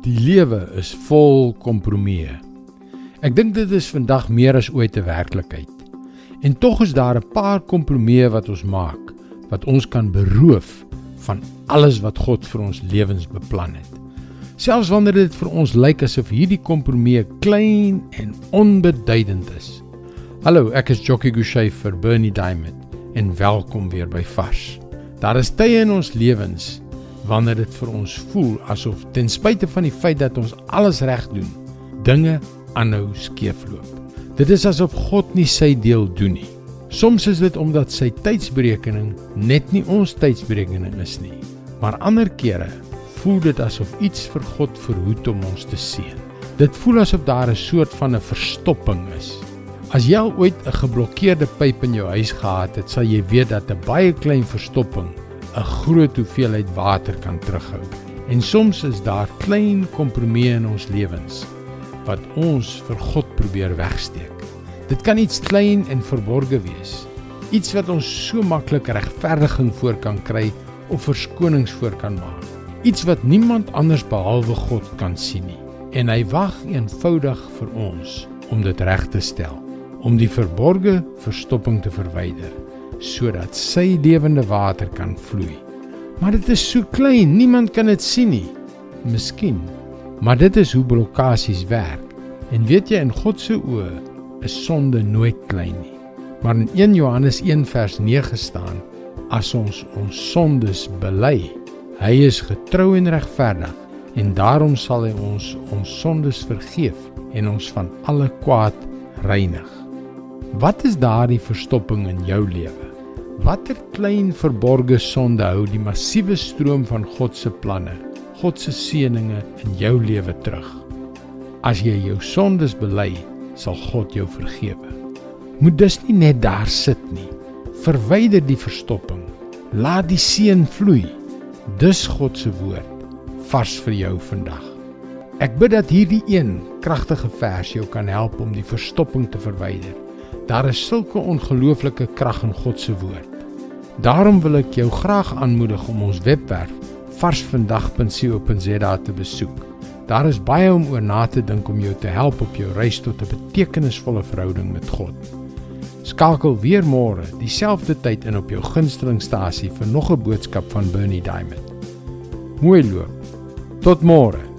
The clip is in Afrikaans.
Die lewe is vol kompromieë. Ek dink dit is vandag meer as ooit 'n werklikheid. En tog is daar 'n paar kompromieë wat ons maak wat ons kan beroof van alles wat God vir ons lewens beplan het. Selfs wanneer dit vir ons lyk asof hierdie kompromieë klein en onbeduidend is. Hallo, ek is Jockey Gouchee vir Bernie Diamond en welkom weer by Vars. Daar is tye in ons lewens wanneer dit vir ons voel asof ten spyte van die feit dat ons alles reg doen, dinge aanhou skeefloop. Dit is asof God nie sy deel doen nie. Soms is dit omdat sy tydsberekening net nie ons tydsberekening is nie. Maar ander kere voel dit asof iets vir God verhoed om ons te seën. Dit voel asof daar 'n soort van 'n verstopping is. As jy ooit 'n geblokkeerde pyp in jou huis gehad het, sal jy weet dat 'n baie klein verstopping 'n groot hoeveelheid water kan terughou. En soms is daar klein kompromieë in ons lewens wat ons vir God probeer wegsteek. Dit kan iets klein en verborge wees. Iets wat ons so maklik regverdiging voor kan kry of verskonings voor kan maak. Iets wat niemand anders behalwe God kan sien nie. En hy wag eenvoudig vir ons om dit reg te stel, om die verborgde verstopping te verwyder sodat sy lewende water kan vloei. Maar dit is so klein, niemand kan dit sien nie. Miskien, maar dit is hoe blokkades werk. En weet jy in God se oë is sonde nooit klein nie. Maar in 1 Johannes 1 vers 9 staan: As ons ons sondes bely, hy is getrou en regverdig en daarom sal hy ons ons sondes vergeef en ons van alle kwaad reinig. Wat is daardie verstopping in jou lewe? Watter klein verborgde sonde hou die massiewe stroom van God se planne, God se seënings in jou lewe terug? As jy jou sondes bely, sal God jou vergewe. Moet dus nie net daar sit nie. Verwyder die verstopping. Laat die seën vloei. Dis God se woord vars vir jou vandag. Ek bid dat hierdie een kragtige vers jou kan help om die verstopping te verwyder. Daar is sulke ongelooflike krag in God se woord. Daarom wil ek jou graag aanmoedig om ons webwerf varsvandag.co.za te besoek. Daar is baie om oor na te dink om jou te help op jou reis tot 'n betekenisvolle verhouding met God. Skakel weer môre dieselfde tyd in op jou gunstelingstasie vir nog 'n boodskap van Bernie Diamond. Mooi loop. Tot môre.